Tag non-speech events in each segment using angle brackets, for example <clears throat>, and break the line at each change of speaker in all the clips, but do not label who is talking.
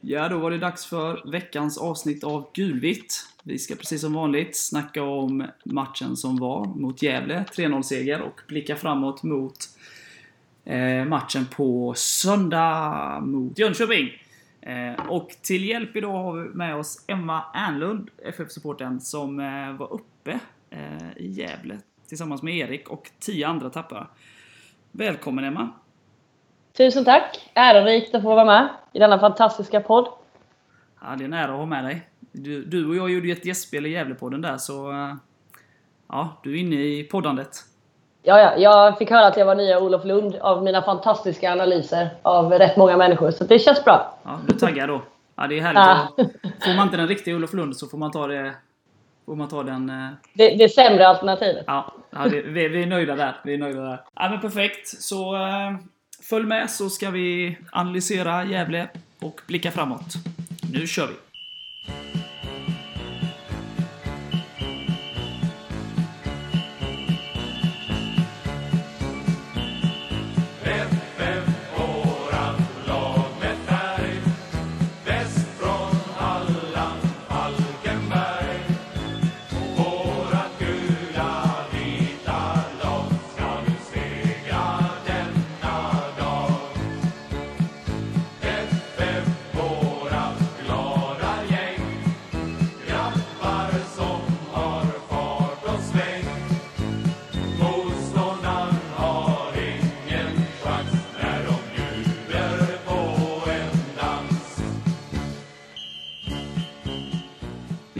Ja, då var det dags för veckans avsnitt av Gulvitt. Vi ska precis som vanligt snacka om matchen som var mot Gävle, 3-0-seger, och blicka framåt mot eh, matchen på söndag mot Jönköping. Eh, och till hjälp idag har vi med oss Emma Ernlund, FF-supporten, som eh, var uppe eh, i Gävle tillsammans med Erik och tio andra tappare. Välkommen Emma!
Tusen tack! Ärorikt att få vara med i denna fantastiska podd.
Ja, det är en ära att ha med dig. Du, du och jag gjorde ju ett gästspel i Gävlepodden där, så... eh, Ja, du är inne i poddandet.
Ja, ja, jag fick höra att jag var nya Olof Lund av mina fantastiska analyser av rätt många människor, så det känns bra.
Ja, du taggar då. Ja, det är härligt.
Ja.
Får man inte den riktiga Olof Lund så får man ta det... Får man ta den... eh,
Det, det sämre alternativet.
Ja, ja det, vi, vi är nöjda där. Vi är nöjda där. Ja, men perfekt. Så eh, följ med så ska vi analysera Gävle och blicka framåt. Nu kör vi!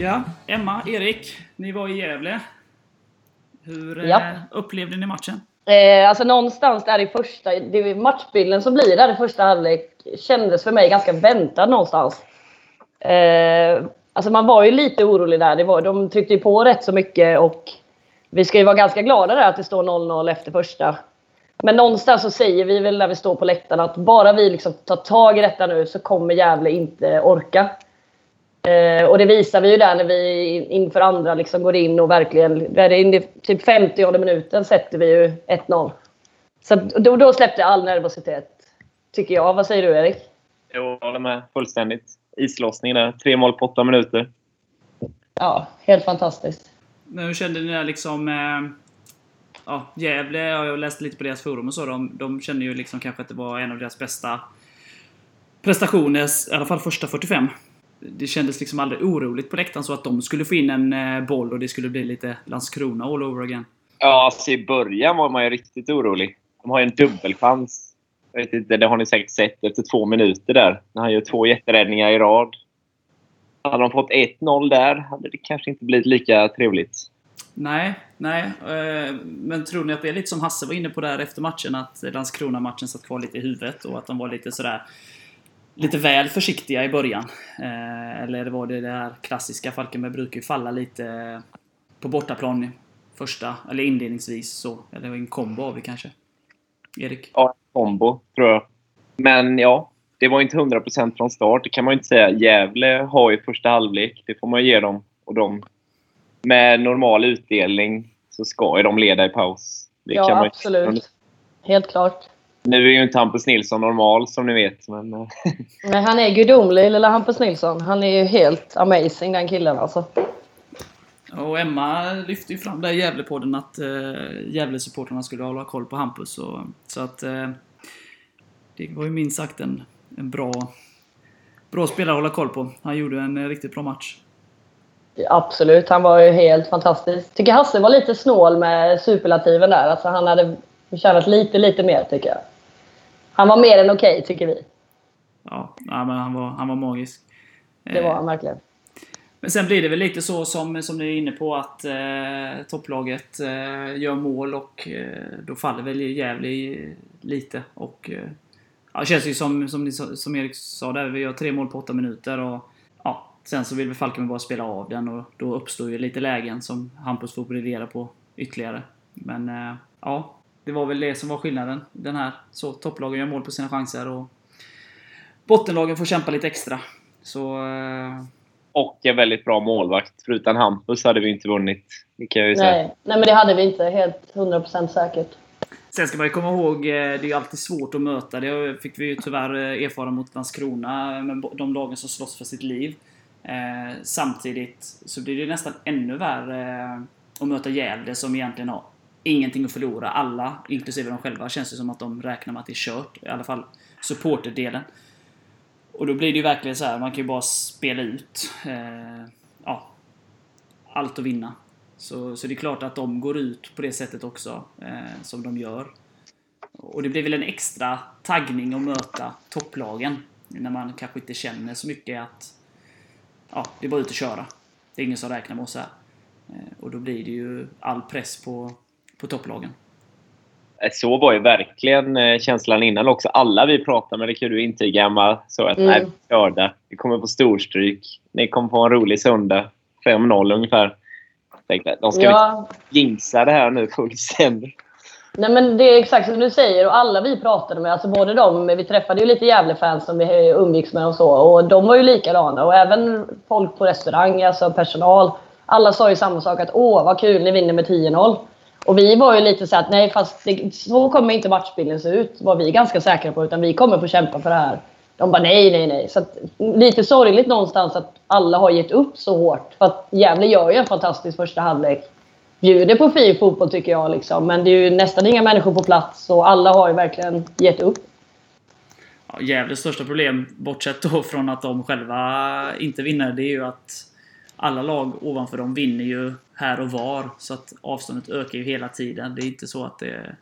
Ja, Emma, Erik, ni var i Gävle. Hur eh,
Ja.
upplevde ni matchen?
Eh, alltså någonstans där i första, det är matchbilden som blir där i första halvlek kändes för mig ganska väntad någonstans. Eh, alltså man var ju lite orolig där. Det var, de tryckte ju på rätt så mycket och vi ska ju vara ganska glada där att det står 0-0 efter första. Men någonstans så säger vi väl när vi står på läktaren att bara vi liksom tar tag i detta nu så kommer Gävle inte orka. Eh, och det visar vi ju där när vi inför andra liksom går in och verkligen, där in i typ 50 minuten sätter vi ju 1-0. Så då, då släppte all nervositet. Tycker jag. Vad säger du Erik?
Jag håller med fullständigt. Islossning där. Tre mål på åtta minuter.
Ja, helt fantastiskt.
Men hur kände ni där liksom... Eh, ja, Gävle, ja, jag läste lite på deras forum och så. De, de kände ju liksom kanske att det var en av deras bästa prestationer, i alla fall första 45. Det kändes liksom aldrig oroligt på läktaren så att de skulle få in en eh, boll och det skulle bli lite Landskrona all over again.
Ja, alltså i början var man ju riktigt orolig. De har ju en dubbelchans. Jag vet inte, det har ni säkert sett efter två minuter där. När han gör två jätteräddningar i rad. Hade de fått 1-0 där hade det kanske inte blivit lika trevligt.
Nej, nej. eh, Men tror ni att det är lite som Hasse var inne på där efter matchen, att Landskrona-matchen satt kvar lite i huvudet och att de var lite sådär lite väl försiktiga i början? Eh, Eller var det det här klassiska, Falkenberg brukar ju falla lite på bortaplan första, eller inledningsvis så. Eller en kombo av det kanske. Erik?
Ja, kombo, tror jag. Men ja, det var inte 100% från start. Det kan man ju inte säga. Gävle har ju första halvlek. Det får man ge dem. Och de, med normal utdelning så ska ju de leda i paus. Det kan
Ja,
man ju-
absolut. Helt klart.
Nu är ju inte Hampus Nilsson normal, som ni vet. Men, eh, <laughs>
Men han är gudomlig, lilla Hampus Nilsson. Han är ju helt amazing den killen alltså.
Och Emma lyfte ju fram där i Gävlepodden att uh, Gävle-supportrarna skulle hålla koll på Hampus. Och, så att eh, det var ju minst sagt en, en bra, bra spelare att hålla koll på. Han gjorde en eh, riktigt bra match.
Absolut, han var ju helt fantastisk. Tycker Hasse var lite snål med superlativen där. Alltså han hade förtjänat lite, lite mer tycker jag. Han var mer än okej, tycker vi.
Ja, nej, men han var, han var magisk.
Det var han verkligen.
Men sen blir det väl lite så som, som ni är inne på att eh, topplaget eh, gör mål och eh, då faller väl Gävle lite. Och, eh, ja, det känns ju som, som, ni, som Erik sa där, vi gör tre mål på åtta minuter. Och, ja, sen så vill väl Falkenberg bara spela av den och då uppstår ju lite lägen som Hampus får bredera på ytterligare. Men eh, ja, det var väl det som var skillnaden. Den här, så topplagen gör mål på sina chanser och bottenlagen får kämpa lite extra. Så eh,
Och en väldigt bra målvakt. För utan Hampus hade vi inte vunnit. Det kan jag ju säga.
Nej. Nej, men det hade vi inte. Helt 100% säkert.
Sen ska man ju komma ihåg, eh, det är ju alltid svårt att möta. Det fick vi ju tyvärr eh, erfara mot Landskrona, med de lagen som slåss för sitt liv. Eh, samtidigt så blir det nästan ännu värre att möta Gävle som egentligen har ingenting att förlora. Alla, inklusive de själva, känns det som att de räknar med att det är kört. I alla fall supporterdelen. Och då blir det ju verkligen så här, man kan ju bara spela ut eh, ja, allt att vinna. Så, så det är klart att de går ut på det sättet också, eh, som de gör. Och det blir väl en extra taggning att möta topplagen. När man kanske inte känner så mycket att ja, det är bara ut och köra. Det är ingen som räknar med oss här. Eh, och då blir det ju all press på, på topplagen.
Eh, Så var ju verkligen eh, känslan innan också. Alla vi pratade med, det kan du intyga Emma, så att
Mm.
nej, vi är körda. Vi kommer få storstryk. Ni kommer få en rolig söndag. 5-0 ungefär. Tänkte, de ska
Ja,
vi jinxa det här nu fullständigt.
Nej men det är exakt som du säger och alla vi pratade med, alltså både de, vi träffade ju lite Gävle-fans som vi umgicks med och så och de var ju likadana och även folk på restaurang, alltså personal. Alla sa ju samma sak att åh vad kul, ni vinner med 10-0. Och vi var ju lite så att nej fast det, så kommer inte matchbilden se ut, var vi ganska säkra på, utan vi kommer få kämpa för det här. De bara nej, nej, nej. Så att, lite sorgligt någonstans att alla har gett upp så hårt. För att Gävle gör ju en fantastisk första halvlek bjuder på fin fotboll tycker jag. Liksom. Men det är ju nästan inga människor på plats och alla har ju verkligen gett upp.
Ja, Gävles största problem, bortsett då från att de själva inte vinner, det är ju att alla lag ovanför dem vinner ju här och var. Så att avståndet ökar ju hela tiden. Det är inte så att det...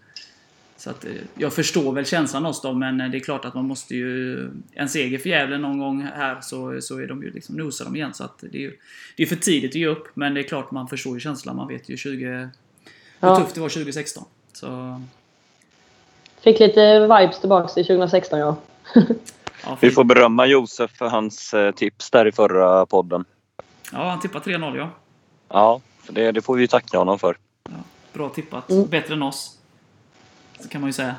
Så att, eh, jag förstår väl känslan hos dem, men det är klart att man måste ju... En seger för Gävle någon gång här så, så är de ju liksom, nosar de igen. Så att det är ju det är för tidigt att ge upp, men det är klart man förstår ju känslan. Man vet ju 20, hur
Ja.
tufft det var 2016. Så,
Fick lite vibes tillbaks till 2016 ja. <laughs>
ja,
Vi får berömma Josef för hans eh, tips där i förra podden.
ja, han tippar 3-0 ja.
Ja, det, det får vi ju tacka honom för.
Bra tippat.
Mm.
Bättre än oss. Så kan man ju säga.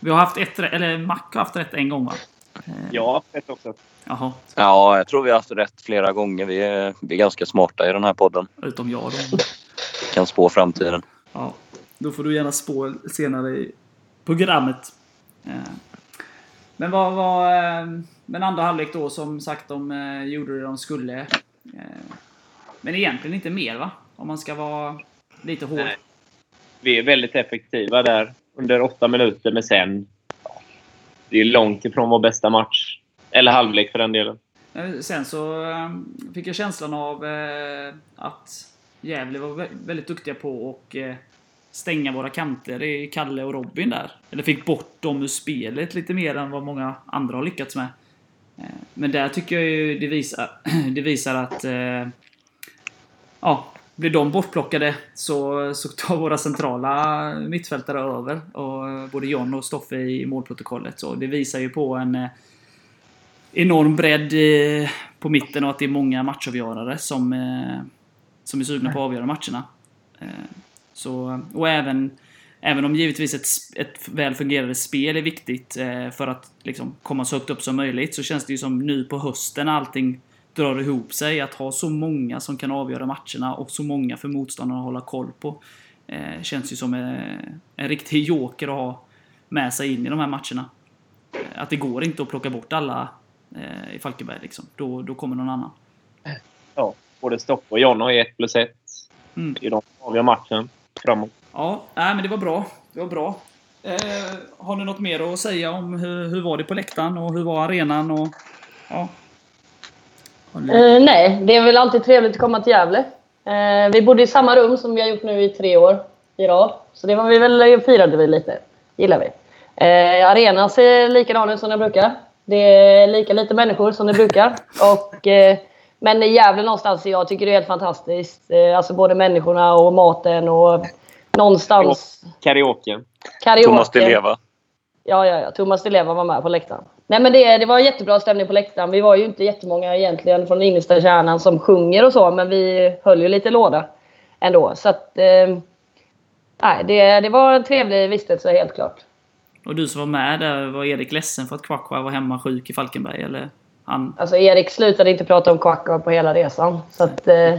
Vi har haft ett eller Mac har haft rätt en gång va? Eh,
Ja, rätt också.
Jaha.
Ja, jag tror vi har haft rätt flera gånger. Vi är, vi är ganska smarta i den här podden.
Utom jag då.
Kan spå framtiden.
Ja. Då får du gärna spå senare i programmet. Eh, Men vad var... eh, Men andra halvlek då, som sagt, de gjorde det de skulle. Men egentligen inte mer va? Om man ska vara lite hård.
Nej. Vi är väldigt effektiva där under åtta minuter, men sen... Det är långt ifrån vår bästa match. Eller halvlek för den delen.
Sen så eh, fick jag känslan av eh, att Gävle var vä- väldigt duktiga på att eh, stänga våra kanter. Är Kalle och Robin där. Eller fick bort dem ur spelet lite mer än vad många andra har lyckats med. Men där tycker jag ju det visar, <clears throat> det visar att ja, blir de bortplockade så, så tar våra centrala mittfältare över. Och både John och Stoffe i målprotokollet. Så det visar ju på en eh, enorm bredd eh, på mitten och att det är många matchavgörare som, eh, som är sugna på att avgöra matcherna. Så, och även, även om givetvis ett, ett väl fungerande spel är viktigt för att liksom, komma så högt upp som möjligt så känns det ju som nu på hösten när allting drar ihop sig att ha så många som kan avgöra matcherna och så många för motståndarna att hålla koll på. Eh, känns ju som eh, en riktig joker att ha med sig in i de här matcherna. Eh, Att det går inte att plocka bort alla eh, i Falkenberg. Liksom. Då, då kommer någon annan.
Ja, både Stoffe och John har ju ett plus ett.
Mm.
Det är de som avgör matchen framåt.
Ja, nej, men det var bra. Det var bra. Eh, har ni något mer att säga om hur, hur var det på läktaren och hur var arenan? Och, ja.
Eh, nej, det är väl alltid trevligt att komma till Gävle. Eh, vi bodde i samma rum som vi har gjort nu i tre år i rad. Så det var vi väl, firade vi lite. gillar vi. Eh, arenan ser likadan ut som den brukar. Det är lika lite människor som det brukar. <laughs> Och, eh, men i Gävle någonstans, jag tycker det är helt fantastiskt. Eh, alltså både människorna och maten och någonstans
Karaoke.
karaoke.
Thomas Di Leva.
Ja, ja, ja. Thomas Di Leva var med på läktaren. Nej, men det, det var jättebra stämning på läktaren. Vi var ju inte jättemånga egentligen från innersta kärnan som sjunger och så, men vi höll ju lite låda ändå. Så att, eh, nej, det, det var en trevlig vistelse helt klart.
Och du som var med där, var Erik ledsen för att Kvakva var hemma sjuk i Falkenberg? Eller? Han,
Alltså Erik slutade inte prata om Quacko på hela resan. Så att... Eh,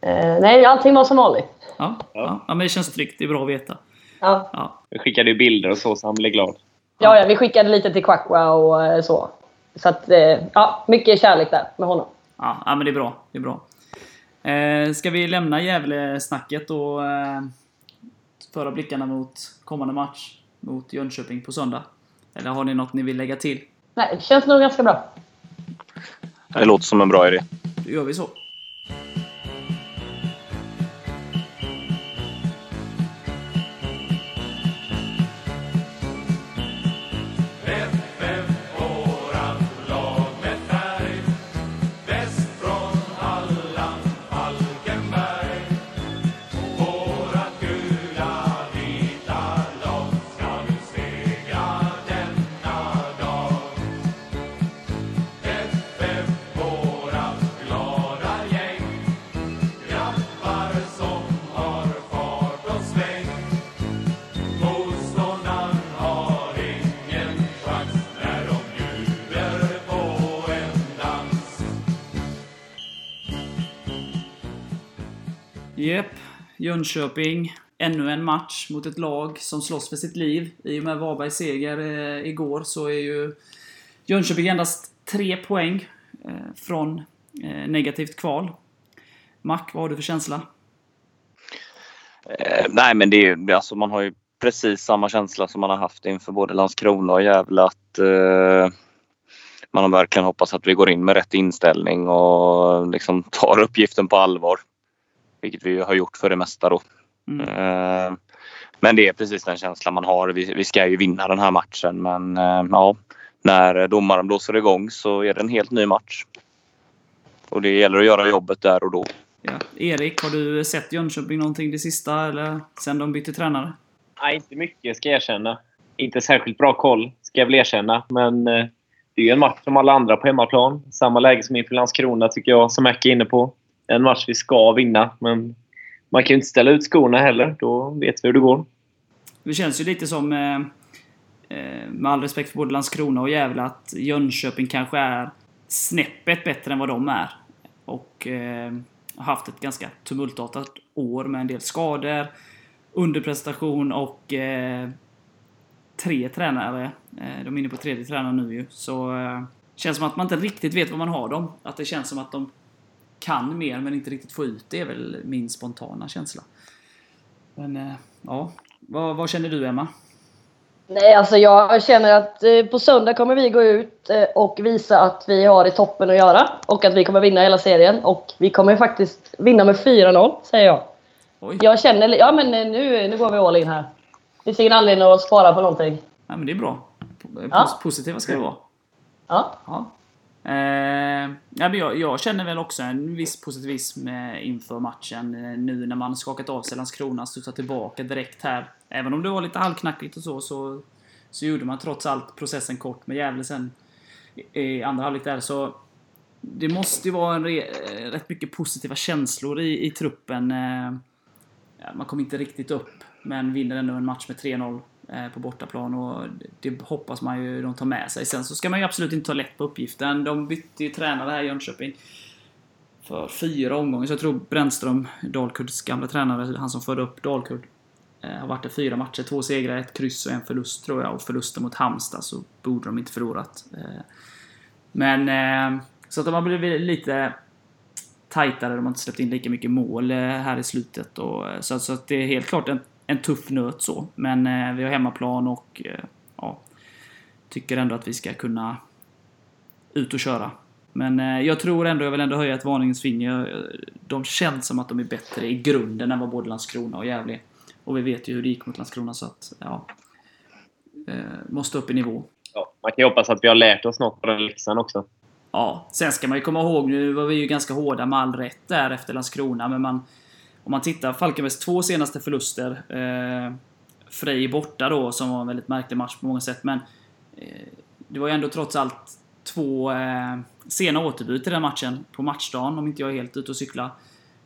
eh, nej, allting var som vanligt.
ja, ja. ja, men det känns tryggt. Det är bra att veta.
Ja,
Ja,
Vi skickade ju bilder och så, så han blev glad.
ja, ja vi skickade lite till Quacko och eh, så. Så att, eh, ja, mycket kärlek där med honom.
ja, ja men det är bra. Det är bra. Eh, ska vi lämna Gävle-snacket och eh, föra blickarna mot kommande match mot Jönköping på söndag? Eller har ni något ni vill lägga till?
Nej, det känns nog ganska bra.
Det låter som en bra idé.
Då gör vi så. Jönköping. Ännu en match mot ett lag som slåss för sitt liv. I och med Varbergs seger eh, igår så är ju Jönköping endast tre poäng eh, från eh, negativt kval. Mac, vad har du för känsla?
Eh, nej, men det är ju, alltså man har ju precis samma känsla som man har haft inför både Landskrona och Gävle att eh, man har verkligen hoppats att vi går in med rätt inställning och liksom <laughs> tar uppgiften på allvar. Vilket vi har gjort för det mesta då.
Mm.
Eh, men det är precis den känslan man har. Vi, vi ska ju vinna den här matchen men eh, ja, när domaren blåser igång så är det en helt ny match. Och det gäller att göra jobbet där och då.
Ja. Erik, har du sett Jönköping någonting det sista eller sen de bytte tränare?
Nej, inte mycket ska jag erkänna. Inte särskilt bra koll, ska jag väl erkänna. Men eh, det är ju en match som alla andra på hemmaplan. Samma läge som inför Landskrona, tycker jag, som Mac är inne på. En match vi ska vinna, men man kan ju inte ställa ut skorna heller. Då vet vi hur det går.
Det känns ju lite som, eh, eh, med all respekt för både Landskrona och Gävle, att Jönköping kanske är snäppet bättre än vad de är. Och eh, har haft ett ganska tumultartat år med en del skador, underprestation och eh, tre tränare. Eh, de är inne på tredje tränaren nu ju. Så eh, känns som att man inte riktigt vet vad man har dem. Att det känns som att de kan mer men inte riktigt få ut det är väl min spontana känsla. Men eh, ja, vad, vad känner du Emma?
Nej, alltså jag känner att eh, på söndag kommer vi gå ut eh, och visa att vi har i toppen att göra. Och att vi kommer vinna hela serien. Och vi kommer faktiskt vinna med 4-0, säger jag.
Oj,
Jag känner, ja men nu, nu går vi all in här. Det finns ingen anledning att spara på någonting.
ja, men det är bra. Pos-
Ja.
Positiva ska det vara.
Ja,
Ja. Eh, ja, men jag, jag känner väl också en viss positivism eh, inför matchen eh, nu när man skakat av sig Landskrona, studsat tillbaka direkt här. Även om det var lite halvknackigt och så, så, så gjorde man trots allt processen kort med Gävle sen i, i andra halvlek där. Så det måste ju vara en re, eh, rätt mycket positiva känslor i, i truppen. Eh, ja, man kom inte riktigt upp, men vinner ändå en match med 3-0 Eh, på bortaplan och det hoppas man ju de tar med sig. Sen så ska man ju absolut inte ta lätt på uppgiften. De bytte ju tränare här i Jönköping för fyra omgångar, så jag tror Brännström, Dalkurds gamla tränare, han som förde upp Dalkurd, eh, har varit där fyra matcher, två segrar, ett kryss och en förlust tror jag. Och förlusten mot Halmstad så borde de inte förlorat. Eh, men, så att de har blivit lite tajtare, de har inte släppt in lika mycket mål här i slutet. Och, så, så att det är helt klart en, en tuff nöt så. Men eh, vi har hemmaplan och eh, ja, tycker ändå att vi ska kunna ut och köra. Men eh, jag tror ändå, jag vill ändå höja ett varningens finger. De känns som att de är bättre i grunden än vad både Landskrona och Gävle är. Och vi vet ju hur det gick mot Landskrona så att, ja. Eh, måste upp i nivå.
Ja, man kan ju hoppas att vi har lärt oss något den läxan också.
Ja, sen ska man ju komma ihåg, nu var vi ju ganska hårda med all rätt där efter Landskrona, men man... Om man tittar Falkenbergs två senaste förluster. Eh, Frej borta då, som var en väldigt märklig match på många sätt, men... Eh, det var ju ändå trots allt två eh, sena återbud i den matchen på matchdagen, om inte jag är helt ute och cykla.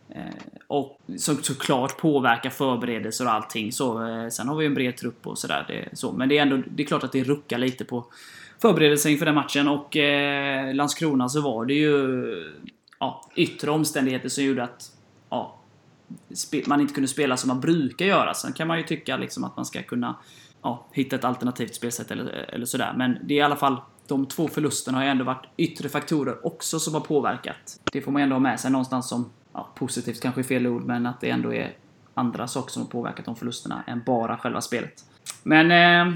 Eh, och som såklart påverkar förberedelser och allting. Så, eh, sen har vi ju en bred trupp och sådär. Så, men det är ändå det är klart att det ruckar lite på förberedelser inför den matchen och eh, Landskrona så var det ju ja, yttre omständigheter som gjorde att ja, man inte kunde spela som man brukar göra. Sen kan man ju tycka liksom att man ska kunna ja, hitta ett alternativt spelsätt eller, eller sådär. Men det är i alla fall de två förlusterna har ju ändå varit yttre faktorer också som har påverkat. Det får man ändå ha med sig någonstans som ja, positivt kanske är fel ord, men att det ändå är andra saker som har påverkat de förlusterna än bara själva spelet. Men eh,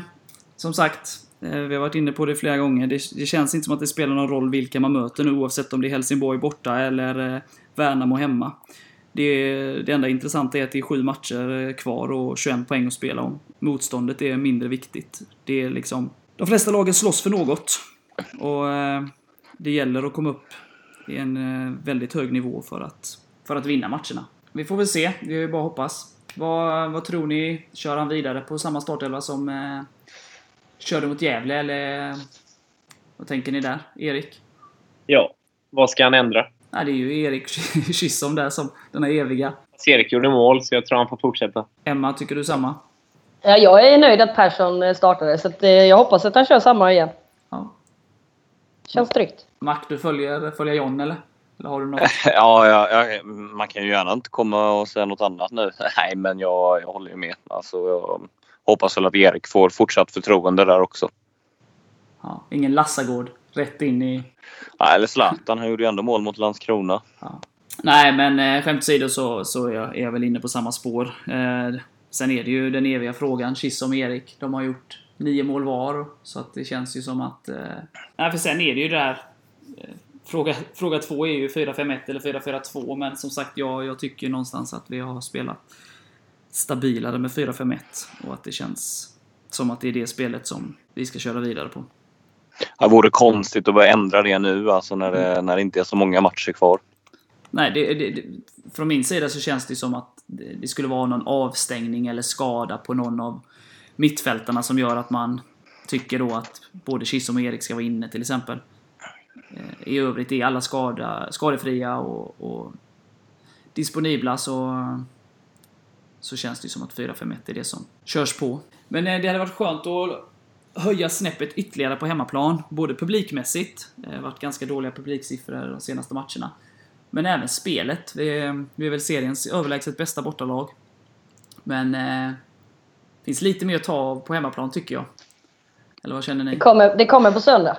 som sagt, eh, vi har varit inne på det flera gånger. Det, det känns inte som att det spelar någon roll vilka man möter nu oavsett om det är Helsingborg borta eller eh, Värnamo hemma. Det, det enda intressanta är att det är sju matcher kvar och 21 poäng att spela om. Motståndet är mindre viktigt. Det är liksom... De flesta lagen slåss för något. Och eh, det gäller att komma upp i en eh, väldigt hög nivå för att, för att vinna matcherna. Vi får väl se, det är ju bara att hoppas. Vad, vad tror ni? Kör han vidare på samma startelva som eh, körde mot Gävle, eller vad tänker ni där? Erik?
Ja. Vad ska han ändra?
Nej, det är ju Erik <laughs> Kissom där som den här eviga.
Erik gjorde mål, så jag tror han får fortsätta.
Emma, tycker du samma?
Ja, jag är nöjd att Persson eh, startade, så att, eh, jag hoppas att han kör samma igen.
Ja.
Känns tryggt.
Mac, du följer, följer John eller? Eller har du något? <laughs>
Ja, ja, ja, man kan ju gärna inte komma och säga något annat nu. <laughs> Nej, men jag, jag håller ju med. Alltså, jag hoppas väl att Erik får fortsatt förtroende där också.
Ja, ingen Lassagård rätt in i...
Ja, eller Zlatan, han gjorde ju ändå mål mot Landskrona.
Ja. Nej, men eh, skämt åsido så, så är, jag, är jag väl inne på samma spår. Eh, sen är det ju den eviga frågan, Kissom och Erik. De har gjort nio mål var, så att det känns ju som att... Eh, nej, för sen är det ju det där... Eh, fråga, fråga två är ju 4-5-1 eller 4-4-2, men som sagt, jag, jag tycker någonstans att vi har spelat stabilare med 4-5-1 och att det känns som att det är det spelet som vi ska köra vidare på.
Det vore konstigt att börja ändra det nu, alltså när det, när det inte är så många matcher kvar.
Nej, det, det, från min sida så känns det som att det, det skulle vara någon avstängning eller skada på någon av mittfältarna som gör att man tycker då att både Kissom och Erik ska vara inne till exempel. Eh, I övrigt är alla skada, skadefria och, och disponibla så, så känns det som att 4-5-1 är det som körs på. Men eh, det hade varit skönt att höja snäppet ytterligare på hemmaplan, både publikmässigt. Det har varit ganska dåliga publiksiffror de senaste matcherna. Men även spelet. Vi är, vi är väl seriens överlägset bästa bortalag. Men eh, finns lite mer att ta av på hemmaplan tycker jag. Eller vad känner
Det
ni?
kommer, det kommer på söndag.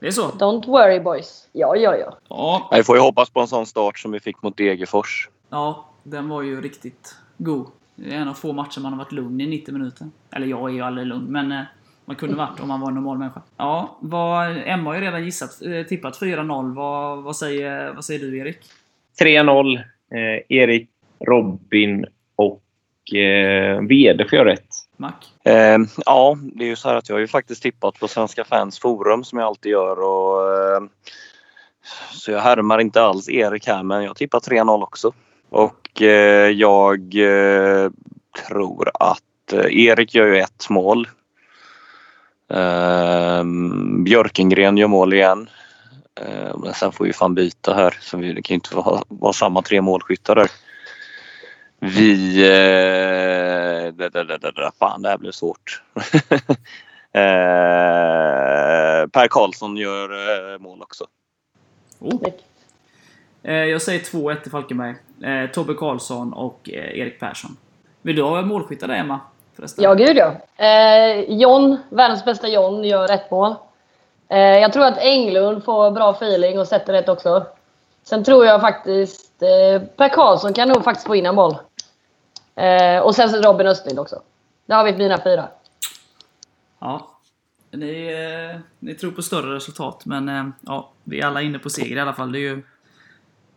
Det är så?
Don't worry boys. Ja, ja, ja.
Ja,
Vi får ju hoppas på en sån start som vi fick mot Degerfors.
ja, den var ju riktigt god. Det är en av få matcher man har varit lugn i 90 minuter. Eller jag är ju aldrig lugn, men eh, man kunde varit om man var en normal människa. Ja, vad, Emma har ju redan gissat, eh, tippat 4-0. Vad, vad, säger, vad säger du Erik?
3-0. Eh, Erik, Robin och eh, Vede får jag rätt.
Mac?
Eh, ja, det är ju så här att jag har ju faktiskt tippat på Svenska fans forum som jag alltid gör. Och, eh, så jag härmar inte alls Erik här, men jag tippar 3-0 också. Och eh, jag eh, tror att Erik gör ju ett mål. Eh, Björkengren gör mål igen. Eh, men sen får vi fan byta här, så vi, det kan ju inte vara, vara samma tre målskyttar där. Vi... Eh, da, da, da, da, fan, det här blev svårt. <laughs> eh, per Karlsson gör eh, mål också.
Oh. Eh, jag säger 2-1 till Falkenberg. Eh, Tobbe Karlsson och eh, Erik Persson. Vill du ha målskyttar där Emma? Förresten?
Ja, gud ja. Eh, John, världens bästa John, gör ett mål. Eh, jag tror att Englund får bra feeling och sätter rätt också. Sen tror jag faktiskt eh, Per Karlsson kan nog faktiskt få in en boll. Eh, och sen så Robin Östlind också. Där har vi mina fyra.
Ja. Ni, eh, ni tror på större resultat, men eh, ja, vi är alla inne på seger i alla fall. Det är ju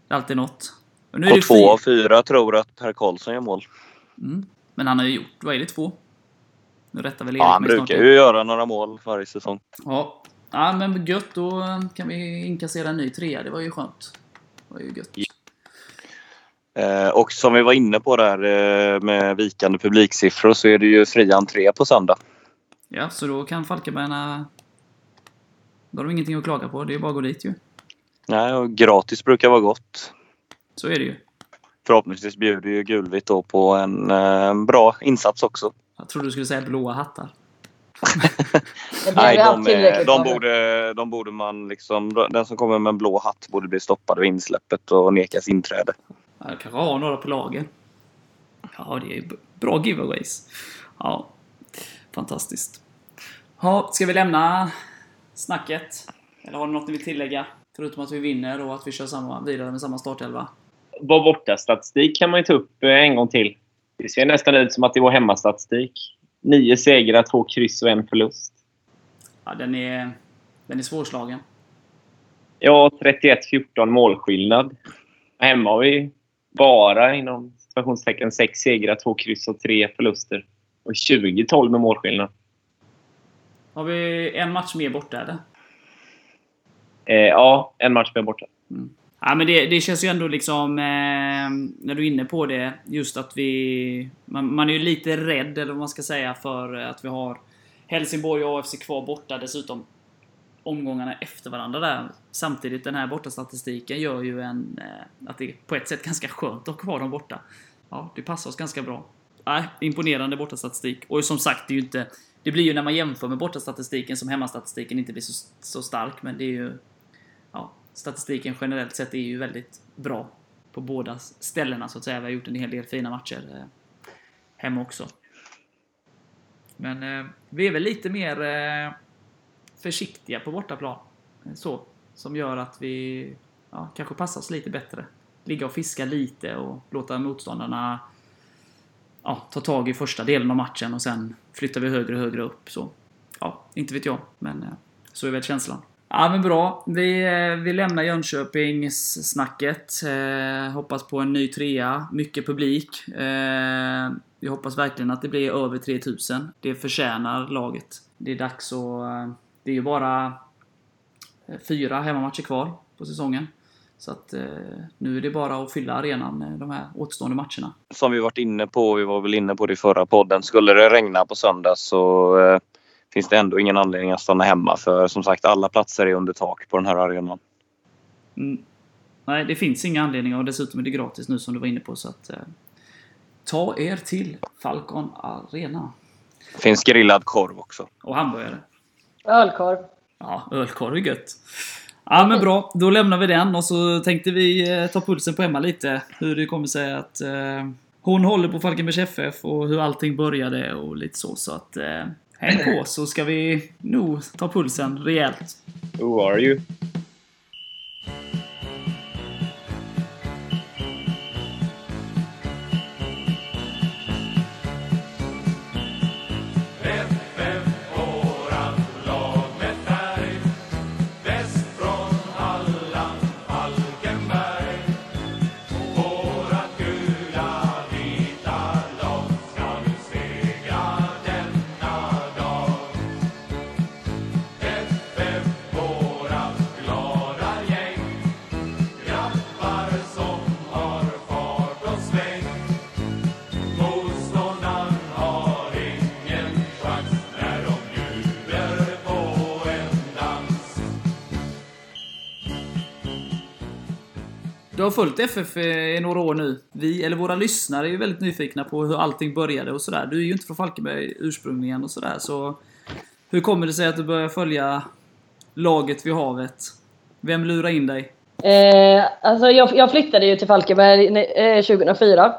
alltid något. Och nu är
Och
det
två
fyra-
av fyra tror att Per Karlsson gör mål.
Mm. Men han har ju gjort, vad är det, två? Nu rättar väl Erik
Ja, han
mig
brukar ju göra några mål varje säsong.
Ja. ja, men gött. Då kan vi inkassera en ny trea. Det var ju skönt. Det var ju gött.
Eh, och som vi var inne på där eh, med vikande publiksiffror så är det ju fri entré på söndag.
Ja, så då kan Falkenbergarna... Då har de ingenting att klaga på. Det är bara att gå dit ju.
Nej, och gratis brukar vara gott.
Så är det ju.
Förhoppningsvis bjuder ju Gulvitt då på en eh, bra insats också.
Jag trodde du skulle säga blåa hattar. <laughs>
Nej, de, de, borde, de borde man liksom... Den som kommer med en blå hatt borde bli stoppad vid insläppet och nekas inträde.
Jag kanske har några på lagen. Ja, det är bra giveaways. Ja, fantastiskt. Ja, ska vi lämna snacket? Eller har ni något ni vill tillägga? Förutom att vi vinner och att vi kör samma, vidare med samma startelva.
Vår bortastatistik kan man ju ta upp eh, en gång till. Det ser nästan ut som att det var hemmastatistik. Nio segrar, två kryss och en förlust.
Ja, den är, den är svårslagen.
Ja, 31-14 målskillnad. Hemma har vi bara inom situationstecken sex segrar, två kryss och tre förluster. Och 20-12 med målskillnad.
Har vi en match mer borta eller?
Eh, ja, en match med borta.
Ja, men det, det känns ju ändå liksom, eh, när du är inne på det, just att vi... Man, man är ju lite rädd, eller vad man ska säga, för eh, att vi har Helsingborg och AFC kvar borta dessutom. Omgångarna efter varandra där. Samtidigt, den här bortastatistiken gör ju en, eh, att det är på ett sätt ganska skönt att ha kvar dem borta. Ja, det passar oss ganska bra. Nej, imponerande bortastatistik. Och som sagt, det är ju inte... Det blir ju när man jämför med bortastatistiken som hemmastatistiken inte blir så, så stark, men det är ju... Ja, statistiken generellt sett är ju väldigt bra på båda ställena så att säga. Vi har gjort en hel del fina matcher eh, hemma också. Men eh, vi är väl lite mer eh, försiktiga på bortaplan. Eh, så. Som gör att vi ja, kanske passar oss lite bättre. Ligga och fiska lite och låta motståndarna ja, ta tag i första delen av matchen och sen flyttar vi högre och högre upp. Så, ja, inte vet jag, men eh, så är väl känslan. Ja, men bra. Vi, eh, vi lämnar Jönköpingssnacket. Eh, hoppas på en ny trea. Mycket publik. Eh, vi hoppas verkligen att det blir över 3000. Det förtjänar laget. Det är dags att... Eh, det är ju bara eh, fyra hemmamatcher kvar på säsongen. Så att eh, nu är det bara att fylla arenan med de här återstående matcherna.
Som vi varit inne på, vi var väl inne på det i förra podden. Skulle det regna på söndag så eh, finns det ändå ingen anledning att stanna hemma. För som sagt, alla platser är under tak på den här arenan.
Mm. Nej, det finns inga anledningar och dessutom är det gratis nu som du var inne på. Så att, eh, ta er till Falcon Arena.
Det finns grillad korv också.
Och hamburgare.
Ölkorv.
Ja, ölkorv är gött. Ja men bra, då lämnar vi den och så tänkte vi eh, ta pulsen på Emma lite. Hur det kommer sig att eh, hon håller på Falkenbergs FF och hur allting började och lite så. Så att eh, häng på så ska vi nog ta pulsen rejält.
Who are you?
Har
följt FF eh, i några år nu. Vi, eller våra lyssnare, är ju väldigt nyfikna på hur allting började och sådär. Du är ju inte från Falkenberg ursprungligen och sådär, så... Hur kommer det sig att du börjar följa laget vid havet? Vem lurar in dig?
Eh, alltså jag, jag flyttade ju till Falkenberg eh, 2004.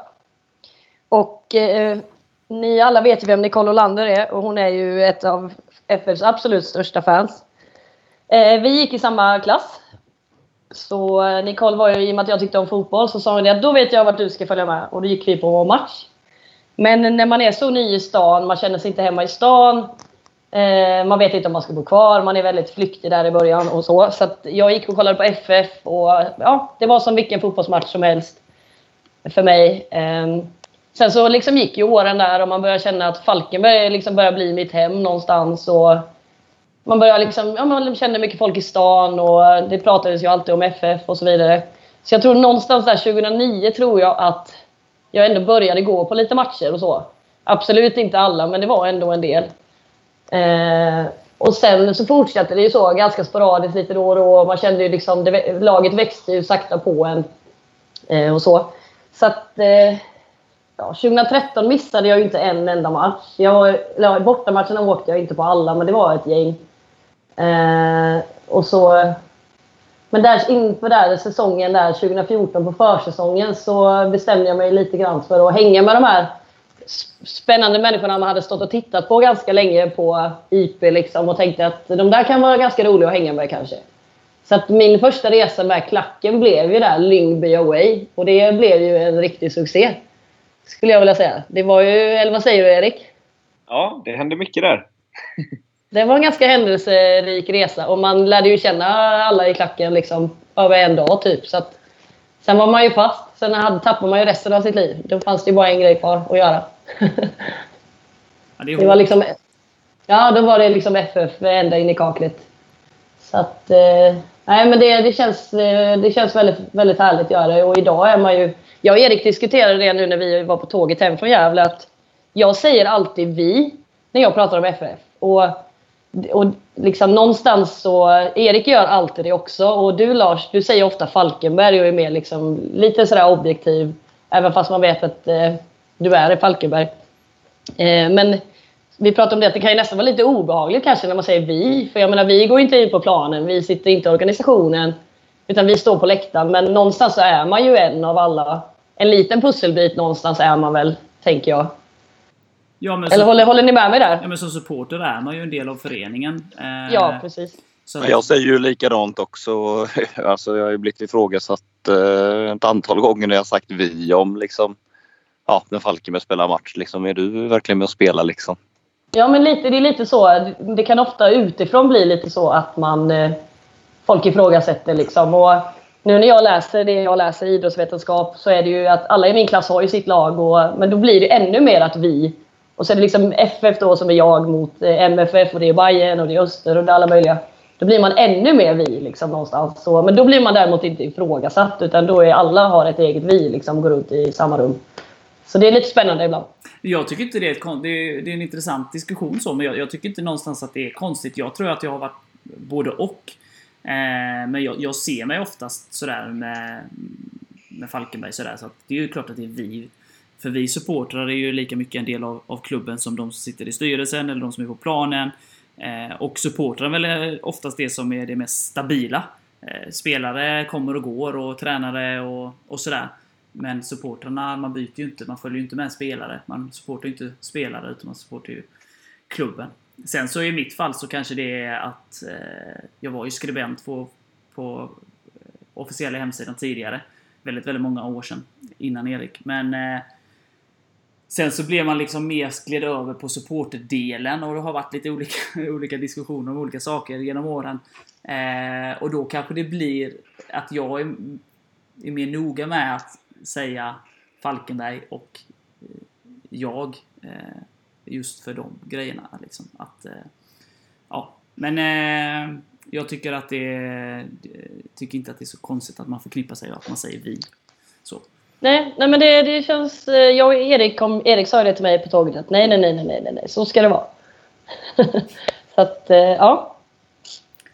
Och eh, ni alla vet ju vem Nicole Olander är och hon är ju ett av FFs absolut största fans. Eh, vi gick i samma klass. Så eh, Nicole var ju, i och med att jag tyckte om fotboll, så sa hon att då vet jag vart du ska följa med. Och då gick vi på match. Men när man är så ny i stan, man känner sig inte hemma i stan. Eh, man vet inte om man ska bo kvar, man är väldigt flyktig där i början och så. Så att jag gick och kollade på FF och ja, det var som vilken fotbollsmatch som helst för mig. Eh, sen så liksom gick ju åren där och man började känna att Falkenberg liksom började bli mitt hem någonstans. Och man börjar liksom, ja, man kände mycket folk i stan och det pratades ju alltid om FF och så vidare. Så jag tror någonstans där 2009 tror jag att jag ändå började gå på lite matcher och så. Absolut inte alla, men det var ändå en del. Eh, och sen så fortsatte det ju så ganska sporadiskt lite då och då. Man kände ju liksom, det, laget växte ju sakta på en. Eh, och så. Så att, eh, ja, 2013 missade jag ju inte en enda match. Jag, bortamatcherna åkte jag inte på alla, men det var ett gäng. Eh, och så, men där, inför där säsongen där 2014 på försäsongen så bestämde jag mig lite grann för att hänga med de här spännande människorna man hade stått och tittat på ganska länge på IP liksom och tänkte att de där kan vara ganska roliga att hänga med kanske. Så att min första resa med klacken blev ju där Lyngby Away och det blev ju en riktig succé. Skulle jag vilja säga. Det var ju, eller vad säger du Erik?
Ja, det hände mycket där. <laughs>
Det var en ganska händelserik resa och man lärde ju känna alla i klacken liksom över en dag typ. Så att, sen var man ju fast. Sen hade, tappade man ju resten av sitt liv. Då fanns det ju bara en grej kvar att göra. <laughs>
Ja, det
var liksom, ja, då var det liksom FF ända in i kaklet. Så att, eh, nej men det, det, känns, eh, det känns väldigt, väldigt härligt att göra. Och idag är man ju... Jag och Erik diskuterade det nu när vi var på tåget hem från Gävle att jag säger alltid vi när jag pratar om FF. Och, och liksom någonstans så... Erik gör alltid det också. Och du Lars, du säger ofta Falkenberg och är mer liksom lite sådär objektiv. Även fast man vet att eh, du är i Falkenberg. Eh, men vi pratade om det att det kan ju nästan vara lite obehagligt kanske när man säger vi. För jag menar, vi går inte in på planen, vi sitter inte i organisationen. Utan vi står på läktaren. Men någonstans så är man ju en av alla. En liten pusselbit någonstans är man väl, tänker jag.
Ja, men,
Eller
så,
håller, håller ni med mig där?
ja, men som supporter är man ju en del av föreningen. Eh,
Ja, precis.
så
jag säger ju likadant också. <laughs> Alltså jag har ju blivit ifrågasatt eh, ett antal gånger när jag sagt vi om liksom Ja, när Falkenberg spelar match liksom. Är du verkligen med och spelar liksom?
Ja, men lite, det är lite så. Det kan ofta utifrån bli lite så att man eh, folk ifrågasätter liksom. Och nu när jag läser det jag läser i idrottsvetenskap så är det ju att alla i min klass har ju sitt lag. Och, men då blir det ännu mer att vi. Och så är det liksom FF då som är jag mot eh, MFF och det är Bayern och det är Öster och det är alla möjliga. Då blir man ännu mer vi liksom någonstans. Så, men då blir man däremot inte ifrågasatt utan då är alla har ett eget vi liksom och går runt i samma rum. Så det är lite spännande ibland.
Jag tycker inte det är, ett, det är, det är en intressant diskussion så, men jag, jag tycker inte någonstans att det är konstigt. Jag tror att jag har varit både och. Eh, men jag, jag ser mig oftast sådär med, med Falkenberg sådär, så att det är ju klart att det är vi. För vi supportrar är ju lika mycket en del av, av klubben som de som sitter i styrelsen eller de som är på planen. Eh, och supportrar är väl eh, oftast det som är det mest stabila. Eh, spelare kommer och går och tränare och, och sådär. Men supportrarna, man byter ju inte, man följer ju inte med spelare. Man supportar ju inte spelare utan man supportar ju klubben. Sen så i mitt fall så kanske det är att eh, jag var ju skribent på, på eh, officiella hemsidan tidigare. Väldigt, väldigt många år sedan. Innan Erik. Men eh, Sen så blev man liksom mer gled över på supporterdelen och det har varit lite olika, <laughs> olika diskussioner om olika saker genom åren. Eh, och då kanske det blir att jag är, är mer noga med att säga Falkenberg och eh, jag. Eh, just för de grejerna. Liksom. Att, eh, ja. Men eh, jag tycker att det tycker inte att det är så konstigt att man förknippar sig och att man säger vi. Så.
Nej, nej men det, det känns... eh, Jag och Erik, kom, Erik sa det till mig på tåget att nej, nej, nej, nej, nej, nej, så ska det vara. <laughs> så att, eh, ja.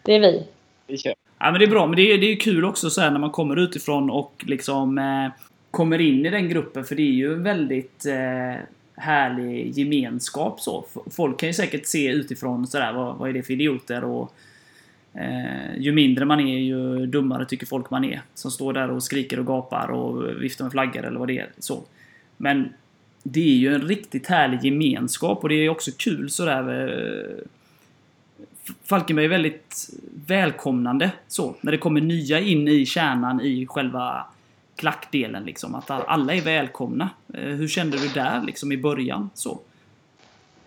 Det är vi.
Vi kör.
Ja men det är bra, men det är, det är kul också så här när man kommer utifrån och liksom eh, kommer in i den gruppen för det är ju en väldigt eh, härlig gemenskap så. Folk kan ju säkert se utifrån sådär, vad, vad är det för idioter och eh, ju mindre man är ju dummare tycker folk man är. Som står där och skriker och gapar och viftar med flaggor eller vad det är. Så. Men det är ju en riktigt härlig gemenskap och det är också kul sådär eh, Falkenberg är väldigt välkomnande så. När det kommer nya in i kärnan i själva klackdelen liksom. Att alla är välkomna. Eh, Hur kände du där liksom i början? Så.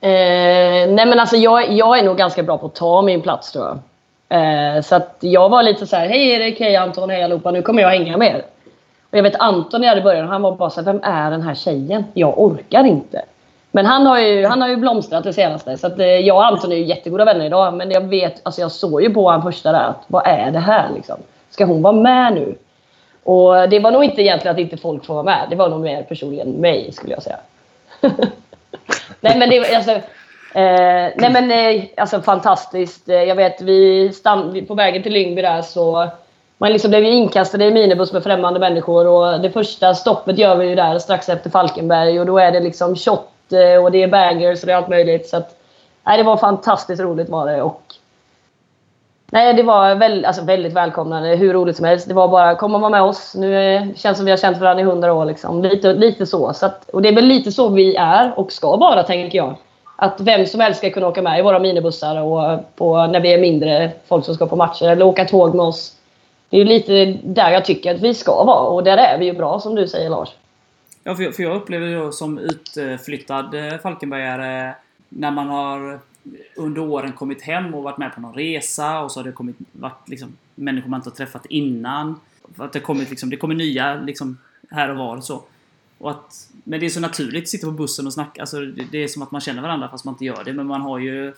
Eh, nej men alltså jag, jag är nog ganska bra på att ta min plats tror jag. Eh, så att jag var lite så här, hej Erik, hej Anton, hej allihopa, nu kommer jag hänga med er. Och jag vet Anton när jag hade börjat, han var bara så här, vem är den här tjejen? Jag orkar inte. Men han har ju, han har ju blomstrat det senaste. Så att, eh, jag och Anton är ju jättegoda vänner idag. Men jag vet, alltså jag såg ju på honom första där att vad är det här liksom? Ska hon vara med nu? Och det var nog inte egentligen att inte folk får vara med. Det var nog mer personligen mig skulle jag säga. <laughs> nej men det alltså, eh, nej men eh, alltså fantastiskt. Eh, Jag vet vi stann, på vägen till Lyngby där så man liksom blev ju inkastad i en minibuss med främmande människor och det första stoppet gör vi ju där strax efter Falkenberg och då är det liksom shot eh, och det är bangers och det är allt möjligt. Så att, nej, det var fantastiskt roligt var det. Och, nej, det var väl, alltså, väldigt välkomnande. Hur roligt som helst. Det var bara kom och var med oss. Nu eh, känns som vi har känt varandra i hundra år. Liksom. Lite, lite så. så att, och det är väl lite så vi är och ska vara, tänker jag. Att vem som helst ska kunna åka med i våra minibussar och på, när vi är mindre folk som ska på matcher eller åka tåg med oss. Det är lite där jag tycker att vi ska vara och där är vi ju bra som du säger Lars.
Ja, för jag, för jag upplever ju som utflyttad eh, Falkenbergare när man har under åren kommit hem och varit med på någon resa och så har det kommit varit liksom, människor man inte har träffat innan. Att det, kommit, liksom, det kommer nya liksom, här och var och så. Och att, men det är så naturligt att sitta på bussen och snacka. Alltså, det, det är som att man känner varandra fast man inte gör det. Men man har ju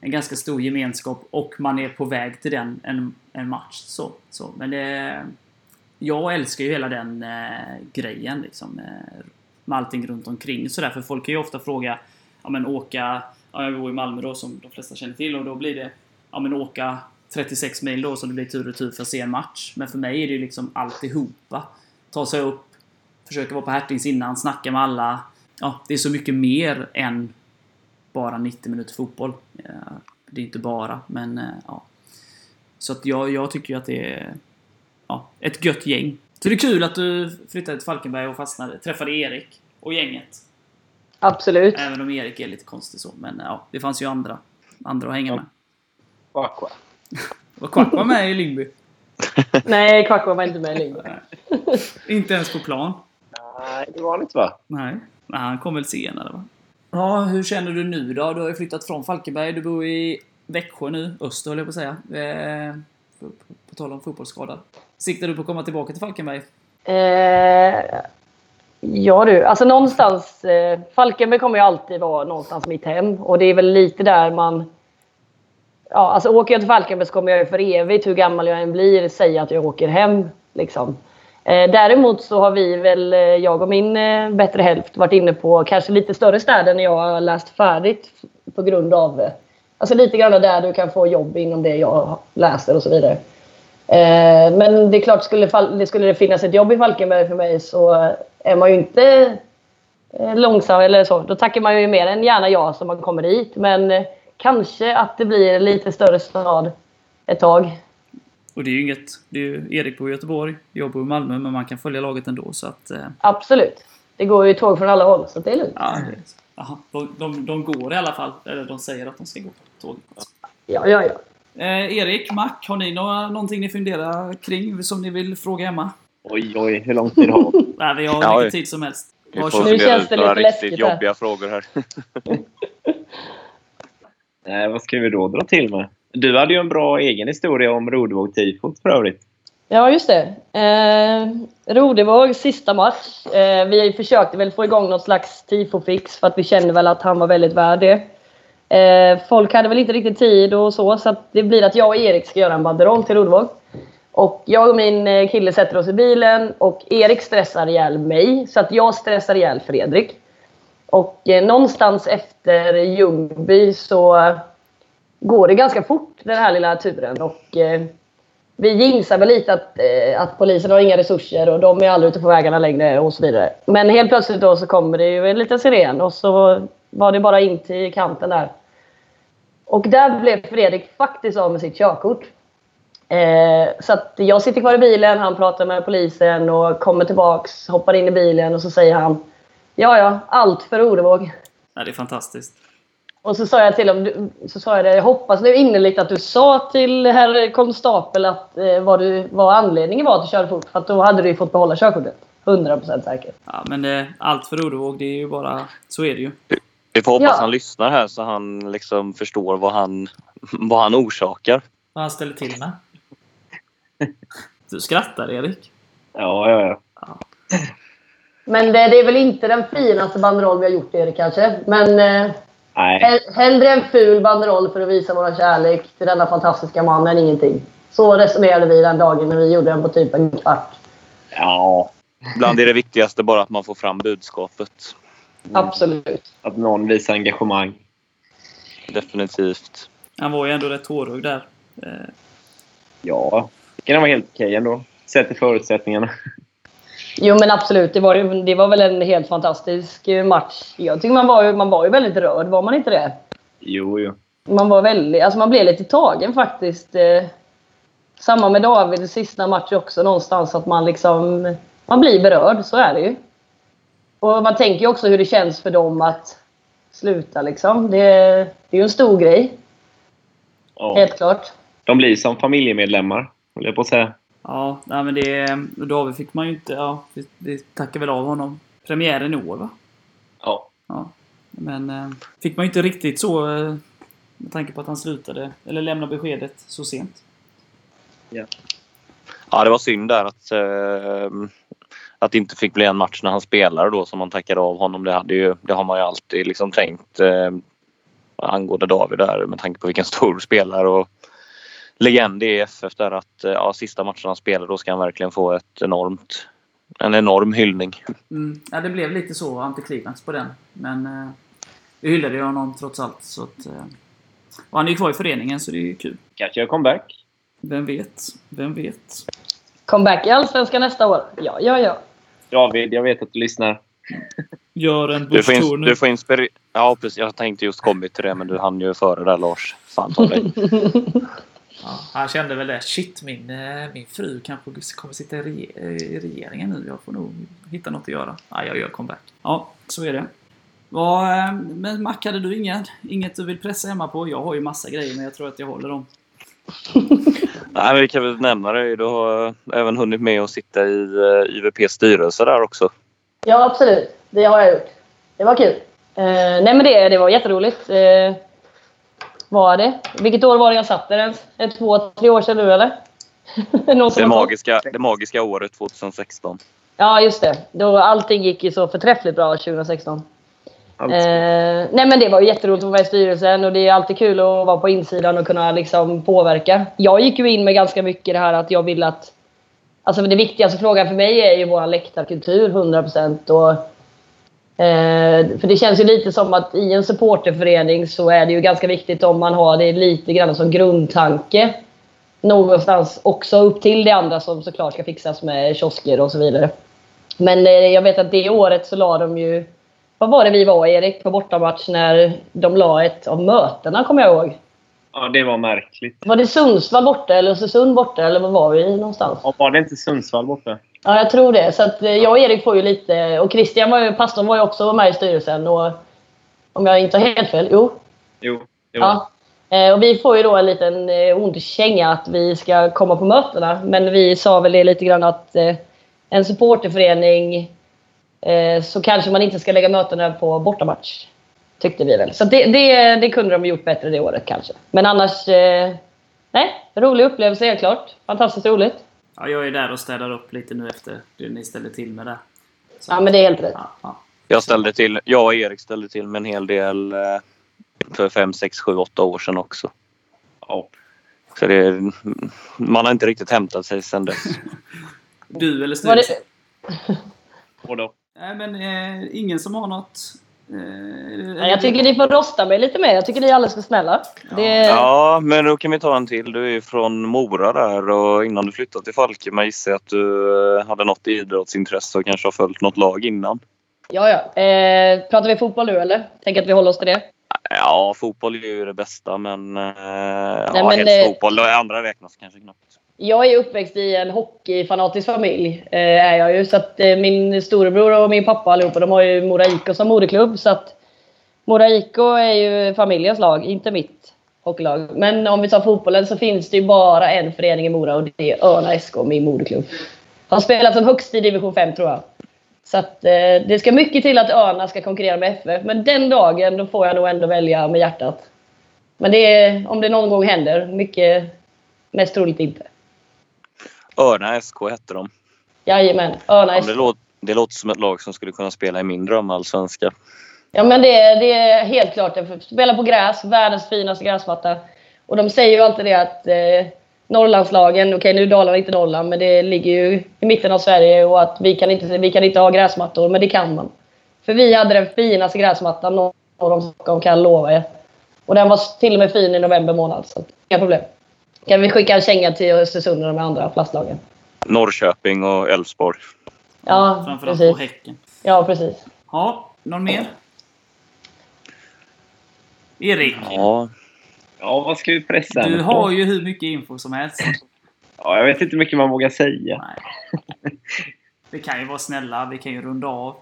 en ganska stor gemenskap och man är på väg till den en, en match. Så, så. Men det, jag älskar ju hela den eh, grejen liksom. Eh, med allting runt omkring. sådär. För folk kan ju ofta fråga, ja men åka, ja, jag bor i Malmö då som de flesta känner till och då blir det, ja men åka 36 mil då som det blir tur och retur för att se en match. Men för mig är det ju liksom alltihopa. Ta sig upp, försöka vara på Hertings innan, snacka med alla. Ja, det är så mycket mer än bara 90 minuter fotboll. Eh, Det är inte bara, men eh, ja. Så att jag, jag tycker ju att det är ja, ett gött gäng. Så det är kul att du flyttade till Falkenberg och fastnade, träffade Erik och gänget.
Absolut.
Även om Erik är lite konstig så, men ja, det fanns ju andra, andra att hänga med.
Quack, quack. <laughs>
Och Quack var med i Lyngby. <laughs>
Nej, Kvackbo var inte med i Lyngby. <laughs>
Inte ens på plan.
Nej, det var inte va?
Nej. Nej, han kom väl senare va? Ja, hur känner du nu då? Du har ju flyttat från Falkenberg. Du bor i Växjö nu. Öster höll jag på att säga. Eh, på, på, på tal om fotbollsskadad. Siktar du på att komma tillbaka till Falkenberg?
Eh, ja du, alltså någonstans. Eh, Falkenberg kommer ju alltid vara någonstans mitt hem. Och det är väl lite där man... Ja, alltså åker jag till Falkenberg så kommer jag ju för evigt, hur gammal jag än blir, säga att jag åker hem. Liksom. Eh, däremot så har vi väl, eh, jag och min eh, bättre hälft, varit inne på kanske lite större städer när jag har läst färdigt. På grund av, alltså lite grann där du kan få jobb inom det jag läser och så vidare. Men det är klart, skulle, det skulle det finnas ett jobb i Falkenberg för mig så är man ju inte långsam eller så. Då tackar man ju mer än gärna ja som man kommer dit. Men kanske att det blir lite större stad ett tag.
Och det är ju inget... Det är ju, Erik bor i Göteborg, jag bor i Malmö, men man kan följa laget ändå så att... Eh,
Absolut. Det går ju tåg från alla håll så det är lugnt.
ja, aha, de, de, de går i alla fall. Eller de säger att de ska gå tåget.
Ja, ja, ja.
Eh, Erik, Mac, har ni några, någonting ni funderar kring som ni vill fråga hemma?
Oj, oj, hur lång tid har vi?
Nej, vi har
Ja,
mycket
oj.
tid som helst.
Vi får
Nu
fundera
känns
ut
det
några
lite
riktigt
här.
jobbiga frågor här. <laughs>
Nej, vad ska vi då dra till med? Du hade ju en bra egen historia om Rodevåg-tifot för övrigt.
Ja, just det. Eh, Rodevåg, sista match. Eh, vi försökte väl få igång något slags tifofix för att vi kände väl att han var väldigt värd det. Eh, folk hade väl inte riktigt tid och så, så att det blir att jag och Erik ska göra en banderoll till Rodevåg. Och jag och min eh, kille sätter oss i bilen och Erik stressar ihjäl mig, så att jag stressar ihjäl Fredrik. Och eh, någonstans efter Ljungby så går det ganska fort den här lilla turen. Och, eh, vi gissar väl lite att, eh, att polisen har inga resurser och de är aldrig ute på vägarna längre och så vidare. Men helt plötsligt då så kommer det ju en liten siren och så var det bara in till kanten där. Och där blev Fredrik faktiskt av med sitt körkort. Eh, så att jag sitter kvar i bilen, han pratar med polisen och kommer tillbaks, hoppar in i bilen och så säger han Ja, ja, allt för Orevåg.
Ja, det är fantastiskt.
Och så sa jag till honom, så sa jag det, jag hoppas nu innerligt att du sa till herr konstapel att eh, vad, du, vad anledningen var till körkort. För att då hade du ju fått behålla körkortet. 100% säkert.
Ja, men det, allt för Rodevåg, det är ju bara... Så är det ju.
Vi får hoppas
Ja.
han lyssnar här så han liksom förstår vad han, vad han orsakar.
Vad han ställer till med. Du skrattar, Erik.
Ja, ja, ja.
Men det, det är väl inte den finaste banderoll vi har gjort Erik kanske. Men eh,
Nej,
hell- hellre en ful banderoll för att visa vår kärlek till denna fantastiska man än ingenting. Så resonerade vi den dagen när vi gjorde den på typ en kvart.
ja.
Ibland är det viktigaste bara att man får fram budskapet.
Absolut.
Att någon visar engagemang.
Definitivt.
Han var ju ändå rätt tårögd där. Eh,
Ja. tycker den var helt okej ändå. Sett till förutsättningarna.
Jo men absolut, det var, det var väl en helt fantastisk eh, match. Jag tycker man var, ju- man var ju väldigt rörd, var man inte det?
Jo, jo.
Man var väldigt, alltså man blev lite tagen faktiskt. Eh, samma med David sista matchen också någonstans att man liksom, man blir berörd, så är det ju. Och man tänker ju också hur det känns för dem att sluta liksom. Det, det är ju en stor grej,
Ja.
helt klart.
De blir som familjemedlemmar, höll jag på att säga.
Ja, nej, men det... David fick man ju inte... Ja, vi, vi tackar väl av honom. Premiären i år, va?
Ja.
Ja. Men eh, fick man ju inte riktigt så... Eh, med tanke på att han slutade, eller lämnade beskedet så sent.
Ja, det var synd där att, eh, att det inte fick bli en match när han spelar då som man tackade av honom. Det, hade ju, det har man ju alltid liksom tänkt eh, angående David där med tanke på vilken stor spelare och legend i FF där att eh, ja, sista matchen han spelar då ska han verkligen få ett enormt, en enorm hyllning.
Mm. Ja, det blev lite så antiklimax på den. Men eh, vi hyllade ju honom trots allt. Så att, eh, och han är ju kvar i föreningen, så det är ju kul.
Kanske gör comeback.
Vem vet? Vem vet?
Comeback i Allsvenskan nästa år. Ja, ja, ja.
David, jag vet att du lyssnar.
Gör en
Du får,
nu.
du får inspirera... Ja, precis. Jag tänkte just kommit till det men du hann ju före där Lars. Fan ta dig. <laughs>
Ja, han kände väl det. Shit, min, eh, min fru kanske kommer sitta i, re- i regeringen nu. Jag får nog hitta något att göra. Ja, jag gör comeback. Ja, så är det. Vad, eh, men Mac, hade du inget, inget du vill pressa hemma på? Jag har ju massa grejer, men jag tror att jag håller dem. <laughs>
Nej, men vi kan väl nämna det. Du har även hunnit med att sitta i IVPs styrelse där också.
Ja, absolut. Det har jag gjort. Det var kul. Eh, nej, men det, det var jätteroligt. Eh, var det? Vilket år var det jag satt där ens? Är det Två, tre år sedan nu eller? <laughs>
Det magiska, det magiska året 2016.
Ja, just det. Då allting gick ju så förträffligt bra 2016.
Alltså.
Eh, nej men det var ju jätteroligt att vara i styrelsen och det är alltid kul att vara på insidan och kunna liksom påverka. Jag gick ju in med ganska mycket det här att jag vill att... Alltså det viktigaste frågan för mig är ju vår läktarkultur 100% och eh, För det känns ju lite som att i en supporterförening så är det ju ganska viktigt om man har det lite grann som grundtanke. Någonstans också upp till det andra som såklart ska fixas med kiosker och så vidare. Men eh, jag vet att det året så la de ju vad var det vi var Erik på bortamatch när de la ett av mötena kommer jag ihåg.
Ja, det var märkligt.
Var det Sundsvall borta eller Östersund borta eller var var vi någonstans?
Och var det inte Sundsvall borta?
Ja, jag tror det. Så att eh, jag och Erik får ju lite... Och Christian, var ju, pastorn, var ju också med i styrelsen. Och om jag inte har helt fel, jo.
Jo. jo.
Ja. Eh, Och vi får ju då en liten eh, ond känga att vi ska komma på mötena. Men vi sa väl det lite grann att en supporterförening så kanske man inte ska lägga mötena på bortamatch. Tyckte vi väl. Så det, det, det kunde de gjort bättre det året kanske. Men annars... Nej, rolig upplevelse helt klart. Fantastiskt roligt.
Ja, jag är där och städar upp lite nu efter det ni ställde till med där. Så,
Ja, men det är helt rätt.
ja, ja.
Jag ställde till, jag och Erik ställde till med en hel del eh, för 5, 6, 7, 8 år sedan också.
Ja.
Så det, man har inte riktigt hämtat sig sedan dess. <laughs>
Du eller
Var
styrelsen?
det,
Och då?
Nej, men eh, ingen som har något... Eh,
Nej, jag tycker ni får rosta mig lite mer. Jag tycker ni är alldeles för snälla. Det,
Ja, men då kan vi ta en till. Du är ju från Mora där och innan du flyttade till Falkenberg gissar jag att du eh, hade något idrottsintresse och kanske har följt något lag innan.
ja, ja. Eh, pratar vi fotboll nu eller? Tänk att vi håller oss till det.
Ja, fotboll är ju det bästa men... Eh, ja,
men,
helst
eh,
fotboll. Det andra räknas kanske knappt.
Jag är uppväxt i en hockeyfanatisk familj. Eh, är jag ju. Så att, eh, min storebror och min pappa allihopa, de har ju Mora IK som moderklubb. Så att Mora IK är ju familjens lag, inte mitt hockeylag. Men om vi tar fotbollen så finns det ju bara en förening i Mora och det är Örna SK, min moderklubb. Har spelat som högst i division 5 tror jag. Så att, eh, det ska mycket till att Örna ska konkurrera med FF. Men den dagen då får jag nog ändå välja med hjärtat. Men det är, om det någon gång händer, mycket mest troligt inte.
Örna SK hette de.
Jajamän, Örna
Ja,
SK.
det, låter, det låter som ett lag som skulle kunna spela i min drömallsvenska.
Ja men det, det är helt klart. det. Spela på gräs, världens finaste gräsmatta. Och de säger ju alltid det att eh, Norrlandslagen, okej nu är Dalarna inte Norrland, men det ligger ju i mitten av Sverige och att vi kan inte, vi kan inte ha gräsmattor, men det kan man. För vi hade den finaste gräsmattan norr om Stockholm kan jag lova er. Och den var till och med fin i november månad, så inga problem. Kan vi skicka en känga till Östersund och de andra plastlagen?
Norrköping och Elfsborg.
Ja,
Framförallt
precis.
på Häcken.
Ja, precis.
Ja, någon mer? Erik,
Ja,
Ja, vad ska vi pressa
du
på?
har ju hur mycket info som helst.
Ja, jag vet inte hur mycket man vågar säga.
Nej. Vi kan ju vara snälla, vi kan ju runda av.